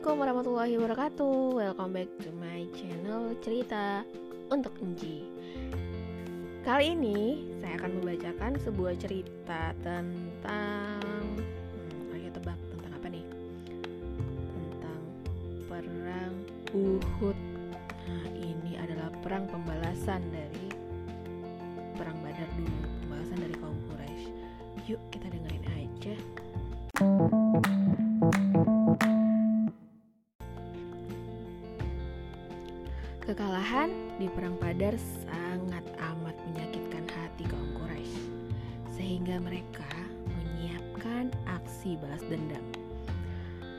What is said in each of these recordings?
Assalamualaikum warahmatullahi wabarakatuh. Welcome back to my channel Cerita untuk Enji Kali ini saya akan membacakan sebuah cerita tentang hmm, Ayo tebak tentang apa nih? Tentang perang Uhud. Nah ini adalah perang pembalasan dari Perang Badar dulu Pembalasan dari kaum Quraisy. Yuk kita dengerin aja Kekalahan di Perang Badar sangat amat menyakitkan hati kaum Quraisy, sehingga mereka menyiapkan aksi balas dendam.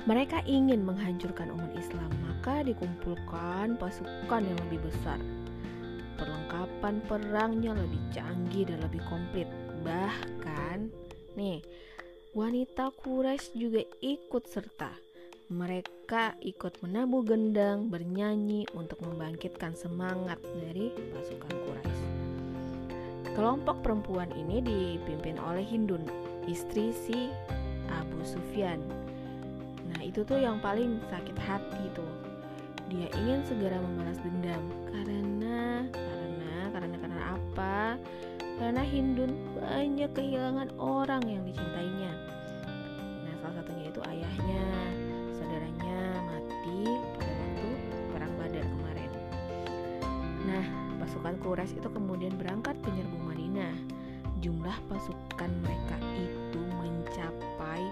Mereka ingin menghancurkan umat Islam, maka dikumpulkan pasukan yang lebih besar. Perlengkapan perangnya lebih canggih dan lebih komplit. Bahkan, nih, wanita Quraisy juga ikut serta mereka ikut menabuh gendang, bernyanyi untuk membangkitkan semangat dari pasukan Quraisy. Kelompok perempuan ini dipimpin oleh Hindun, istri si Abu Sufyan. Nah, itu tuh yang paling sakit hati tuh. Dia ingin segera membalas dendam karena karena karena karena apa? Karena Hindun banyak kehilangan orang yang dicintainya. Nah, salah satunya itu ayahnya saudaranya mati pada waktu perang Badar kemarin. Nah, pasukan Quraisy itu kemudian berangkat menyerbu Madinah. Jumlah pasukan mereka itu mencapai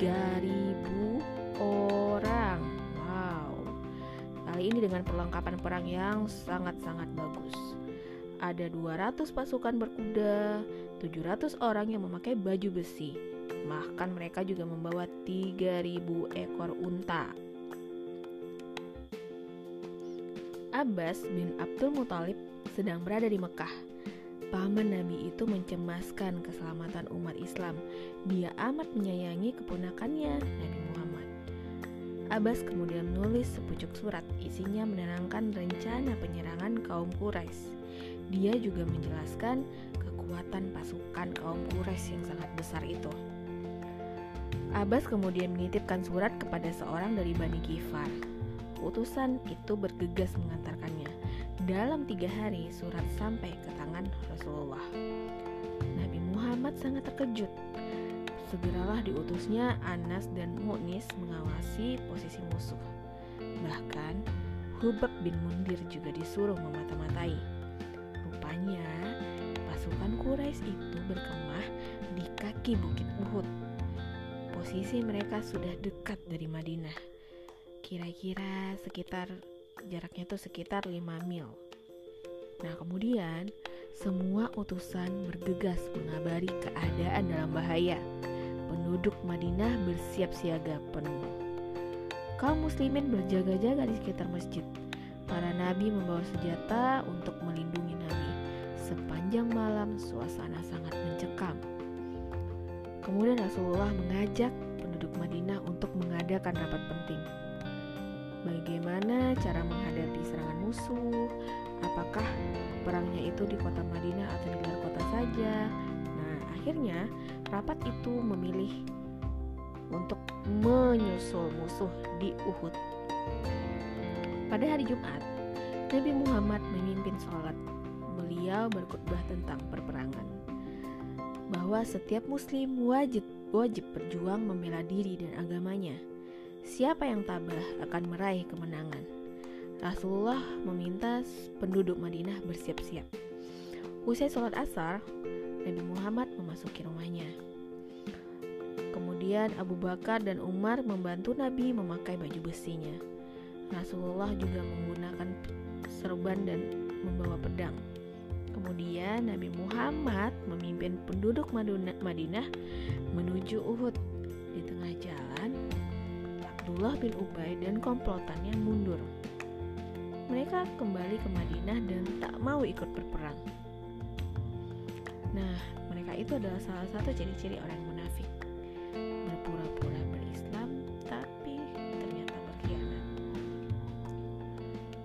3000 orang. Wow. Kali ini dengan perlengkapan perang yang sangat-sangat bagus. Ada 200 pasukan berkuda, 700 orang yang memakai baju besi, Bahkan mereka juga membawa 3000 ekor unta. Abbas bin Abdul Muthalib sedang berada di Mekah. Paman Nabi itu mencemaskan keselamatan umat Islam. Dia amat menyayangi keponakannya, Nabi Muhammad. Abbas kemudian menulis sepucuk surat, isinya menenangkan rencana penyerangan kaum Quraisy. Dia juga menjelaskan kekuatan pasukan kaum Quraisy yang sangat besar itu. Abbas kemudian menitipkan surat kepada seorang dari Bani Gifar. Utusan itu bergegas mengantarkannya. Dalam tiga hari surat sampai ke tangan Rasulullah. Nabi Muhammad sangat terkejut. Segeralah diutusnya Anas dan Mu'nis mengawasi posisi musuh. Bahkan Hubab bin Mundir juga disuruh memata-matai. Berkemah di kaki bukit Uhud posisi mereka sudah dekat dari Madinah. Kira-kira sekitar jaraknya itu sekitar 5 mil. Nah, kemudian semua utusan bergegas mengabari keadaan dalam bahaya. Penduduk Madinah bersiap siaga penuh. Kaum muslimin berjaga-jaga di sekitar masjid. Para nabi membawa senjata untuk melindungi. Sepanjang malam suasana sangat mencekam. Kemudian Rasulullah mengajak penduduk Madinah untuk mengadakan rapat penting. Bagaimana cara menghadapi serangan musuh? Apakah perangnya itu di kota Madinah atau di luar kota saja? Nah, akhirnya rapat itu memilih untuk menyusul musuh di Uhud. Pada hari Jumat, Nabi Muhammad memimpin sholat. Beliau berkhutbah tentang perperangan bahwa setiap muslim wajib wajib berjuang membela diri dan agamanya. Siapa yang tabah akan meraih kemenangan. Rasulullah meminta penduduk Madinah bersiap-siap. Usai sholat asar, Nabi Muhammad memasuki rumahnya. Kemudian Abu Bakar dan Umar membantu Nabi memakai baju besinya. Rasulullah juga menggunakan serban dan membawa pedang. Kemudian Nabi Muhammad memimpin penduduk Madinah menuju Uhud. Di tengah jalan, Abdullah bin Ubay dan komplotannya mundur. Mereka kembali ke Madinah dan tak mau ikut berperang. Nah, mereka itu adalah salah satu ciri-ciri orang munafik. Berpura-pura berislam tapi ternyata berkhianat.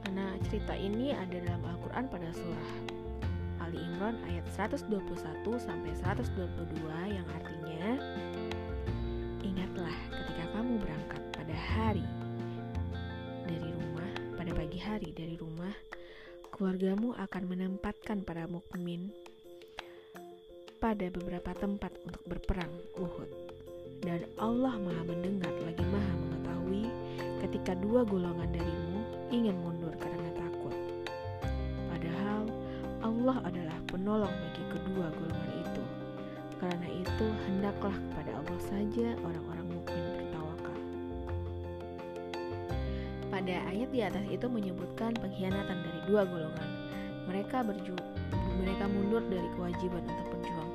Karena cerita ini ada dalam Al-Qur'an pada surah Imran ayat 121 sampai 122 yang artinya Ingatlah ketika kamu berangkat pada hari dari rumah, pada pagi hari dari rumah, keluargamu akan menempatkan para mukmin pada beberapa tempat untuk berperang Uhud. Dan Allah Maha mendengar lagi Maha mengetahui ketika dua golongan darimu ingin mundur karena takut. Padahal Allah adalah penolong bagi kedua golongan itu. Karena itu hendaklah kepada Allah saja orang-orang mukmin bertawakal. Pada ayat di atas itu menyebutkan pengkhianatan dari dua golongan. Mereka berju mereka mundur dari kewajiban untuk berjuang.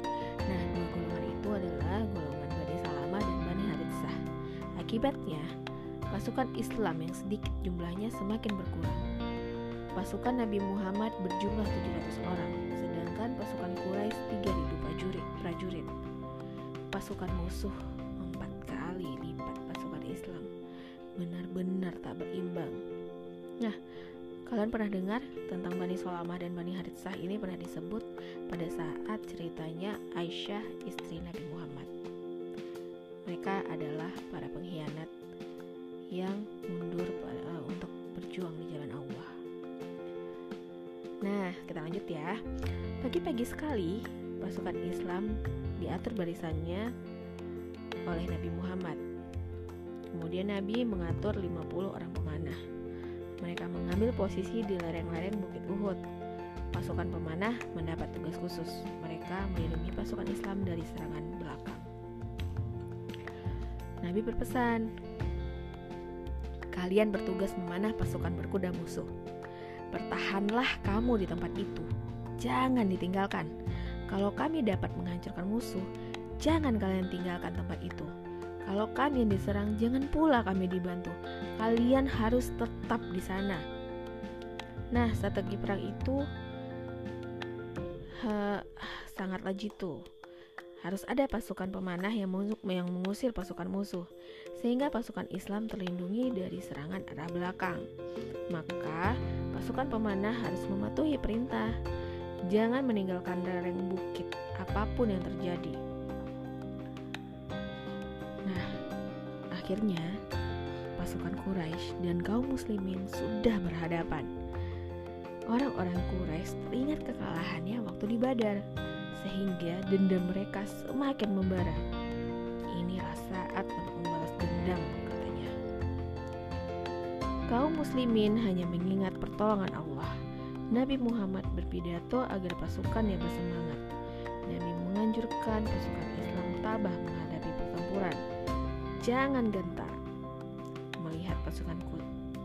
Nah, dua golongan itu adalah golongan Bani Salamah dan Bani Haritsah. Akibatnya, pasukan Islam yang sedikit jumlahnya semakin berkurang. Pasukan Nabi Muhammad berjumlah 700 orang, pasukan Quraisy 3000 prajurit. prajurit. Pasukan musuh empat kali lipat pasukan Islam. Benar-benar tak berimbang. Nah, Kalian pernah dengar tentang Bani Solamah dan Bani Haritsah ini pernah disebut pada saat ceritanya Aisyah istri Nabi Muhammad. Mereka adalah para pengkhianat yang mundur uh, untuk berjuang di jalan Allah. Nah, kita lanjut ya. Pagi-pagi sekali, pasukan Islam diatur barisannya oleh Nabi Muhammad. Kemudian Nabi mengatur 50 orang pemanah mereka mengambil posisi di lereng-lereng Bukit Uhud. Pasukan pemanah mendapat tugas khusus. Mereka melindungi pasukan Islam dari serangan belakang. Nabi berpesan, "Kalian bertugas memanah pasukan berkuda musuh. Bertahanlah kamu di tempat itu. Jangan ditinggalkan. Kalau kami dapat menghancurkan musuh, jangan kalian tinggalkan tempat itu." Kalau kami yang diserang, jangan pula kami dibantu. Kalian harus tetap di sana. Nah, strategi perang itu ha, sangatlah jitu. Harus ada pasukan pemanah yang mengusir pasukan musuh, sehingga pasukan Islam terlindungi dari serangan arah belakang. Maka, pasukan pemanah harus mematuhi perintah. Jangan meninggalkan lereng bukit apa pun yang terjadi. Akhirnya, pasukan Quraisy dan kaum muslimin sudah berhadapan. Orang-orang Quraisy teringat kekalahannya waktu di Badar, sehingga dendam mereka semakin membara. Inilah saat untuk membalas dendam, katanya. Kaum muslimin hanya mengingat pertolongan Allah. Nabi Muhammad berpidato agar pasukannya bersemangat. Nabi menganjurkan pasukan Islam tabah menghadapi pertempuran Jangan gentar melihat pasukan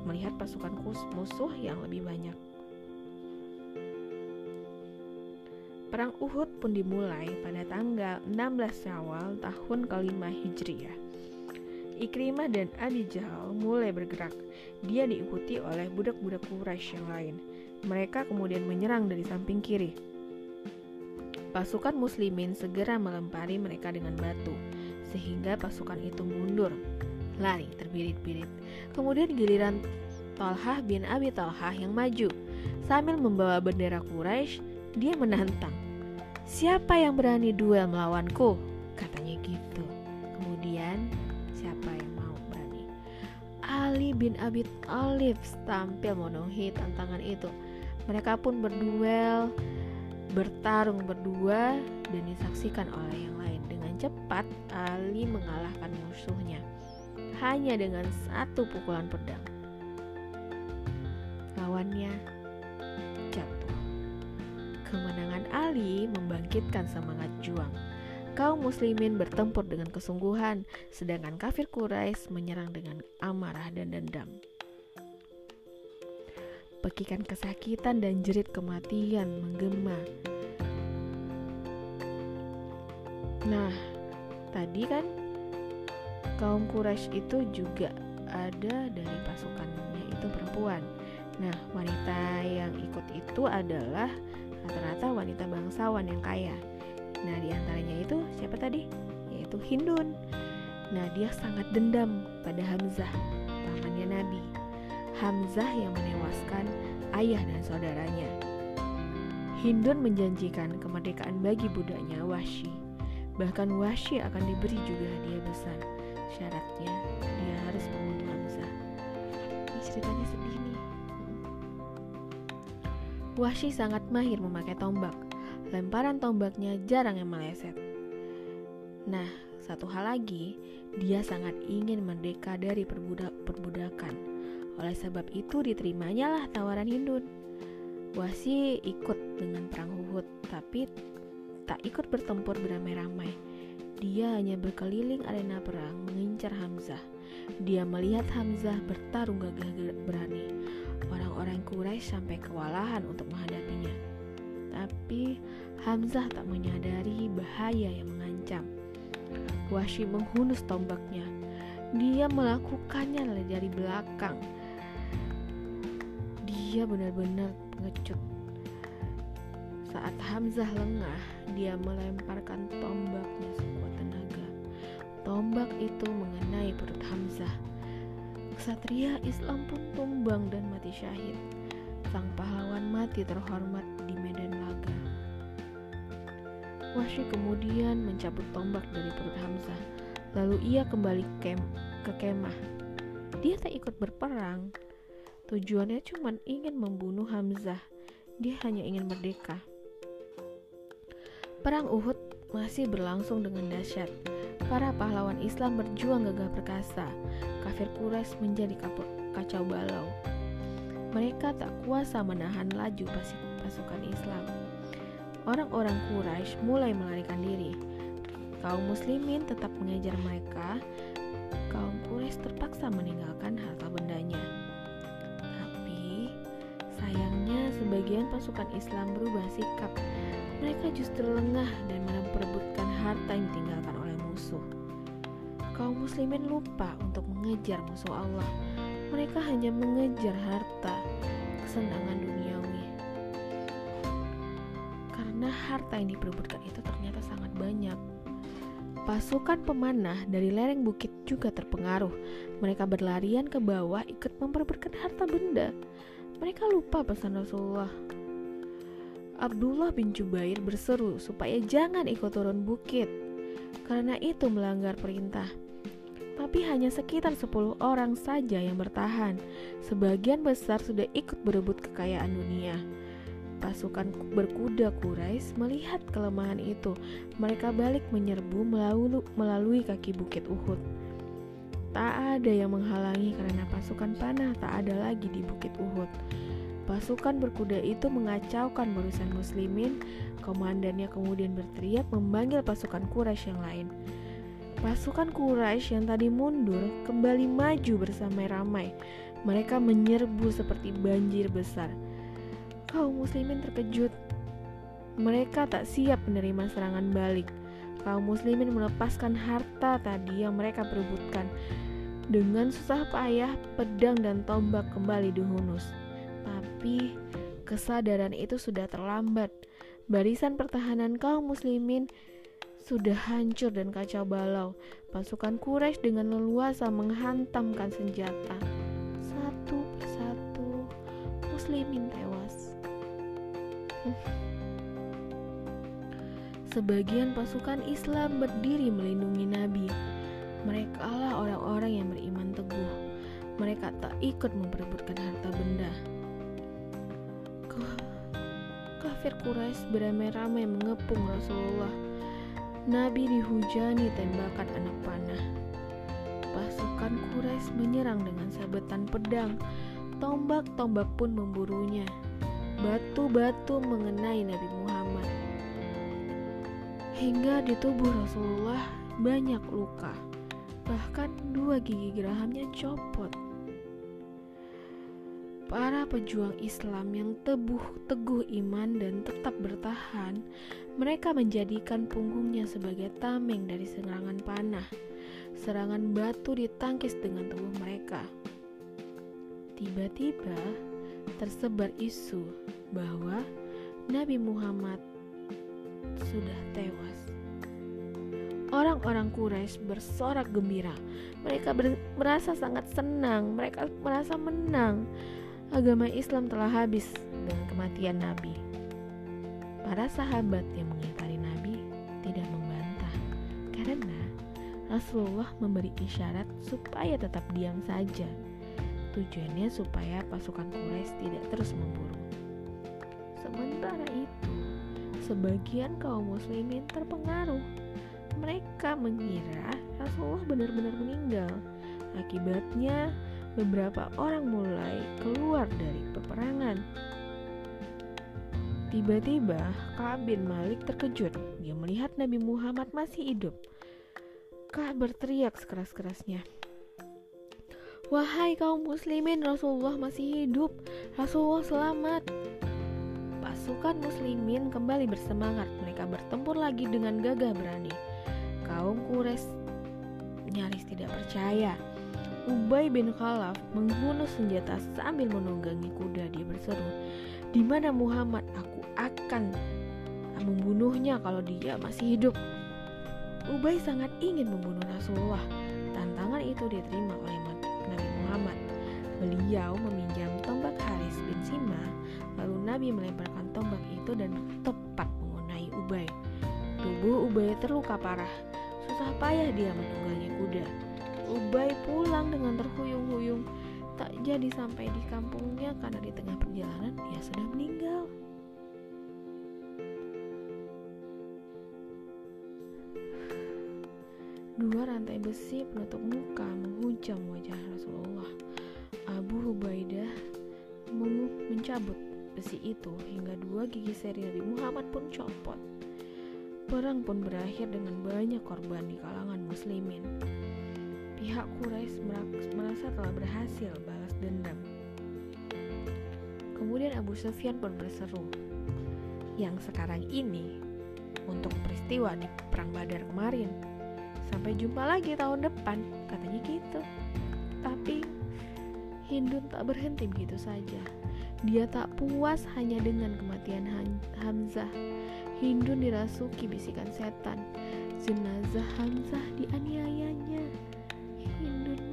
melihat pasukan musuh yang lebih banyak. Perang Uhud pun dimulai pada tanggal 16 Syawal tahun kelima Hijriah. Ikrimah dan Abi Jahal mulai bergerak. Dia diikuti oleh budak-budak Quraisy yang lain. Mereka kemudian menyerang dari samping kiri. Pasukan muslimin segera melempari mereka dengan batu sehingga pasukan itu mundur, lari terbirit-birit. Kemudian giliran Talhah bin Abi Talhah yang maju. Sambil membawa bendera Quraisy, dia menantang. Siapa yang berani duel melawanku? Katanya gitu. Bin Abi Thalib tampil memenuhi tantangan itu. Mereka pun berduel, bertarung berdua dan disaksikan oleh yang lain cepat Ali mengalahkan musuhnya hanya dengan satu pukulan pedang. Lawannya jatuh. Kemenangan Ali membangkitkan semangat juang. Kaum muslimin bertempur dengan kesungguhan, sedangkan kafir Quraisy menyerang dengan amarah dan dendam. Pekikan kesakitan dan jerit kematian menggema Nah, tadi kan kaum Quraisy itu juga ada dari pasukannya itu perempuan. Nah, wanita yang ikut itu adalah rata-rata wanita bangsawan yang kaya. Nah, di antaranya itu siapa tadi? Yaitu Hindun. Nah, dia sangat dendam pada Hamzah, pamannya Nabi. Hamzah yang menewaskan ayah dan saudaranya. Hindun menjanjikan kemerdekaan bagi budaknya Washi Bahkan Washi akan diberi juga hadiah besar. Syaratnya dia harus membunuh Hamzah. Ini ceritanya sedih nih. Wahsy sangat mahir memakai tombak. Lemparan tombaknya jarang yang meleset. Nah, satu hal lagi, dia sangat ingin merdeka dari perbudak perbudakan. Oleh sebab itu diterimanya lah tawaran Hindun. Wasi ikut dengan perang Uhud, tapi tak ikut bertempur beramai-ramai. Dia hanya berkeliling arena perang mengincar Hamzah. Dia melihat Hamzah bertarung gagah berani. Orang-orang Quraisy sampai kewalahan untuk menghadapinya. Tapi Hamzah tak menyadari bahaya yang mengancam. Washi menghunus tombaknya. Dia melakukannya dari belakang. Dia benar-benar pengecut. Saat Hamzah lengah, dia melemparkan tombaknya sekuat tenaga. Tombak itu mengenai perut Hamzah. Ksatria Islam pun tumbang dan mati syahid. Sang pahlawan mati terhormat di. Wahsy kemudian mencabut tombak dari perut Hamzah. Lalu ia kembali kem ke kemah. Dia tak ikut berperang. Tujuannya cuma ingin membunuh Hamzah. Dia hanya ingin merdeka. Perang Uhud masih berlangsung dengan dahsyat. Para pahlawan Islam berjuang gagah perkasa. Kafir Quraisy menjadi kacau balau. Mereka tak kuasa menahan laju pasukan Islam orang-orang Quraisy mulai melarikan diri. Kaum muslimin tetap mengejar mereka. Kaum Quraisy terpaksa meninggalkan harta bendanya. Tapi sayangnya sebagian pasukan Islam berubah sikap. Mereka justru lengah dan memperebutkan harta yang ditinggalkan oleh musuh. Kaum muslimin lupa untuk mengejar musuh Allah. Mereka hanya mengejar harta, kesenangan duniawi karena harta yang diperebutkan itu ternyata sangat banyak. Pasukan pemanah dari lereng bukit juga terpengaruh. Mereka berlarian ke bawah ikut memperebutkan harta benda. Mereka lupa pesan Rasulullah. Abdullah bin Jubair berseru supaya jangan ikut turun bukit karena itu melanggar perintah. Tapi hanya sekitar 10 orang saja yang bertahan. Sebagian besar sudah ikut berebut kekayaan dunia. Pasukan berkuda Quraisy melihat kelemahan itu. Mereka balik menyerbu melalui, kaki bukit Uhud. Tak ada yang menghalangi karena pasukan panah tak ada lagi di bukit Uhud. Pasukan berkuda itu mengacaukan barisan muslimin. Komandannya kemudian berteriak memanggil pasukan Quraisy yang lain. Pasukan Quraisy yang tadi mundur kembali maju bersama ramai. Mereka menyerbu seperti banjir besar kaum muslimin terkejut. Mereka tak siap menerima serangan balik. Kaum muslimin melepaskan harta tadi yang mereka perebutkan. Dengan susah payah, pedang dan tombak kembali dihunus. Tapi kesadaran itu sudah terlambat. Barisan pertahanan kaum muslimin sudah hancur dan kacau balau. Pasukan Quraisy dengan leluasa menghantamkan senjata. Satu persatu, muslimin tewas. Sebagian pasukan Islam berdiri melindungi Nabi. Mereka lah orang-orang yang beriman teguh. Mereka tak ikut memperebutkan harta benda. Kafir Quraisy beramai-ramai mengepung Rasulullah. Nabi dihujani tembakan anak panah. Pasukan Quraisy menyerang dengan sabetan pedang. Tombak-tombak pun memburunya batu-batu mengenai Nabi Muhammad. Hingga di tubuh Rasulullah banyak luka, bahkan dua gigi gerahamnya copot. Para pejuang Islam yang tebuh teguh iman dan tetap bertahan, mereka menjadikan punggungnya sebagai tameng dari serangan panah. Serangan batu ditangkis dengan tubuh mereka. Tiba-tiba, tersebar isu bahwa Nabi Muhammad sudah tewas. Orang-orang Quraisy bersorak gembira. Mereka ber merasa sangat senang, mereka merasa menang. Agama Islam telah habis dengan kematian Nabi. Para sahabat yang mengitari Nabi tidak membantah karena Rasulullah memberi isyarat supaya tetap diam saja. Tujuannya supaya pasukan Quraisy tidak terus memburu. Sementara itu, sebagian kaum muslimin terpengaruh. Mereka mengira Rasulullah benar-benar meninggal. Akibatnya, beberapa orang mulai keluar dari peperangan. Tiba-tiba, Ka'ab bin Malik terkejut. Dia melihat Nabi Muhammad masih hidup. Ka'ab berteriak sekeras-kerasnya. Wahai kaum muslimin, Rasulullah masih hidup. Rasulullah selamat. Pasukan muslimin kembali bersemangat. Mereka bertempur lagi dengan gagah berani. Kaum Quraisy nyaris tidak percaya. Ubay bin Khalaf menghunus senjata sambil menunggangi kuda. Dia berseru, "Di mana Muhammad? Aku akan membunuhnya kalau dia masih hidup." Ubay sangat ingin membunuh Rasulullah. Tantangan itu diterima oleh. Beliau meminjam tombak Haris bin Sima, lalu Nabi melemparkan tombak itu dan tepat mengenai Ubay. Tubuh Ubay terluka parah. Susah payah dia menunggangi kuda. Ubay pulang dengan terhuyung-huyung. Tak jadi sampai di kampungnya karena di tengah perjalanan dia sudah meninggal. Dua rantai besi penutup muka menghujam wajah Rasulullah. Abu Hubaidah mencabut besi itu hingga dua gigi seri Nabi Muhammad pun copot. Perang pun berakhir dengan banyak korban di kalangan muslimin. Pihak Quraisy merasa telah berhasil balas dendam. Kemudian Abu Sufyan pun berseru, yang sekarang ini untuk peristiwa di Perang Badar kemarin Sampai jumpa lagi tahun depan, katanya gitu. Tapi Hindun tak berhenti begitu saja. Dia tak puas hanya dengan kematian Hamzah. Hindun dirasuki bisikan setan. Jenazah Hamzah dianiayanya. Hindun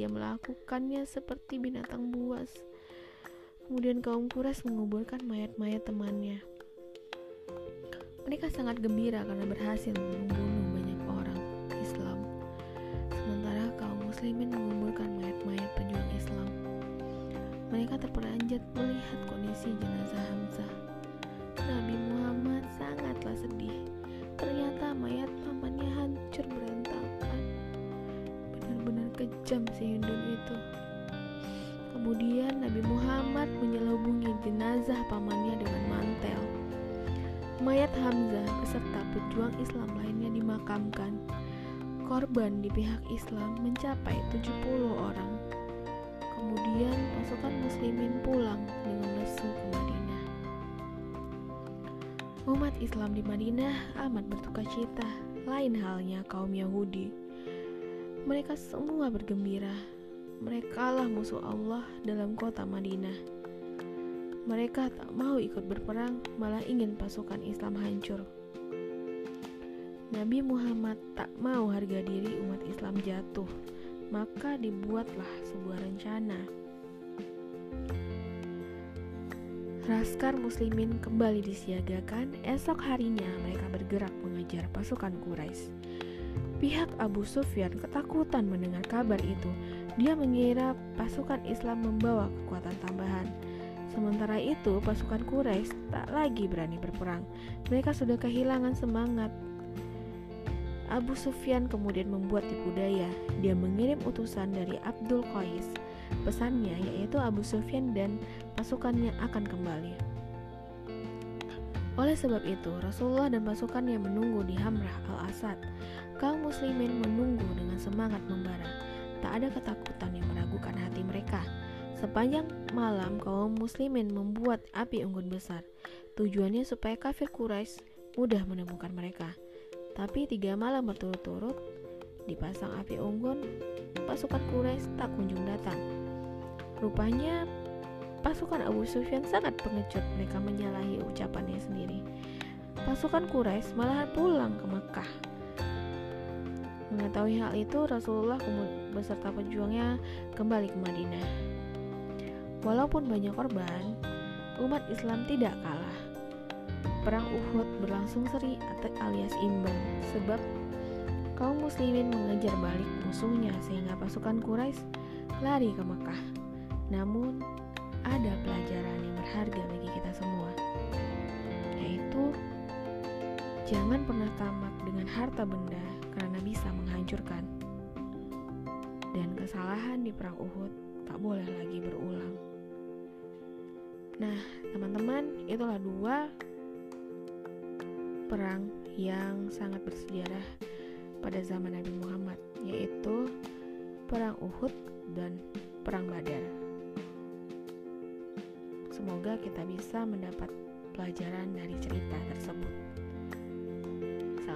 dia melakukannya seperti binatang buas. Kemudian kaum kuras menguburkan mayat-mayat temannya. Mereka sangat gembira karena berhasil membunuh banyak orang Islam. Sementara kaum muslimin menguburkan mayat-mayat pejuang Islam. Mereka terperanjat melihat kondisi jenazah Hamzah. Nabi Muhammad sangatlah sedih. Ternyata mayat pamannya hancur berantakan kejam si Hindun itu. Kemudian Nabi Muhammad menyelubungi jenazah pamannya dengan mantel. Mayat Hamzah beserta pejuang Islam lainnya dimakamkan. Korban di pihak Islam mencapai 70 orang. Kemudian pasukan muslimin pulang dengan lesu ke Madinah. Umat Islam di Madinah amat berduka cita, lain halnya kaum Yahudi. Mereka semua bergembira. Merekalah musuh Allah dalam kota Madinah. Mereka tak mau ikut berperang, malah ingin pasukan Islam hancur. Nabi Muhammad tak mau harga diri umat Islam jatuh, maka dibuatlah sebuah rencana Laskar muslimin kembali disiagakan, esok harinya mereka bergerak mengejar pasukan Quraisy. Pihak Abu Sufyan ketakutan mendengar kabar itu. Dia mengira pasukan Islam membawa kekuatan tambahan. Sementara itu, pasukan Quraisy tak lagi berani berperang. Mereka sudah kehilangan semangat. Abu Sufyan kemudian membuat tipu daya. Dia mengirim utusan dari Abdul Qais Pesannya yaitu Abu Sufyan dan pasukannya akan kembali. Oleh sebab itu, Rasulullah dan pasukannya menunggu di Hamrah al-Asad. Kaum muslimin menunggu dengan semangat membara. Tak ada ketakutan yang meragukan hati mereka. Sepanjang malam, kaum muslimin membuat api unggun besar. Tujuannya supaya kafir Quraisy mudah menemukan mereka. Tapi tiga malam berturut-turut dipasang api unggun, pasukan Quraisy tak kunjung datang. Rupanya pasukan Abu Sufyan sangat pengecut mereka menyalahi ucapannya sendiri. Pasukan Quraisy malah pulang ke Mekah. Mengetahui hal itu, Rasulullah beserta pejuangnya kembali ke Madinah. Walaupun banyak korban, umat Islam tidak kalah. Perang Uhud berlangsung seri alias imbang sebab kaum muslimin mengejar balik musuhnya sehingga pasukan Quraisy lari ke Mekah. Namun, ada pelajaran yang berharga bagi kita semua, yaitu jangan pernah tamak dengan harta benda karena bisa menghancurkan. Dan kesalahan di perang Uhud tak boleh lagi berulang. Nah, teman-teman, itulah dua perang yang sangat bersejarah pada zaman Nabi Muhammad, yaitu perang Uhud dan perang Badar. Semoga kita bisa mendapat pelajaran dari cerita tersebut.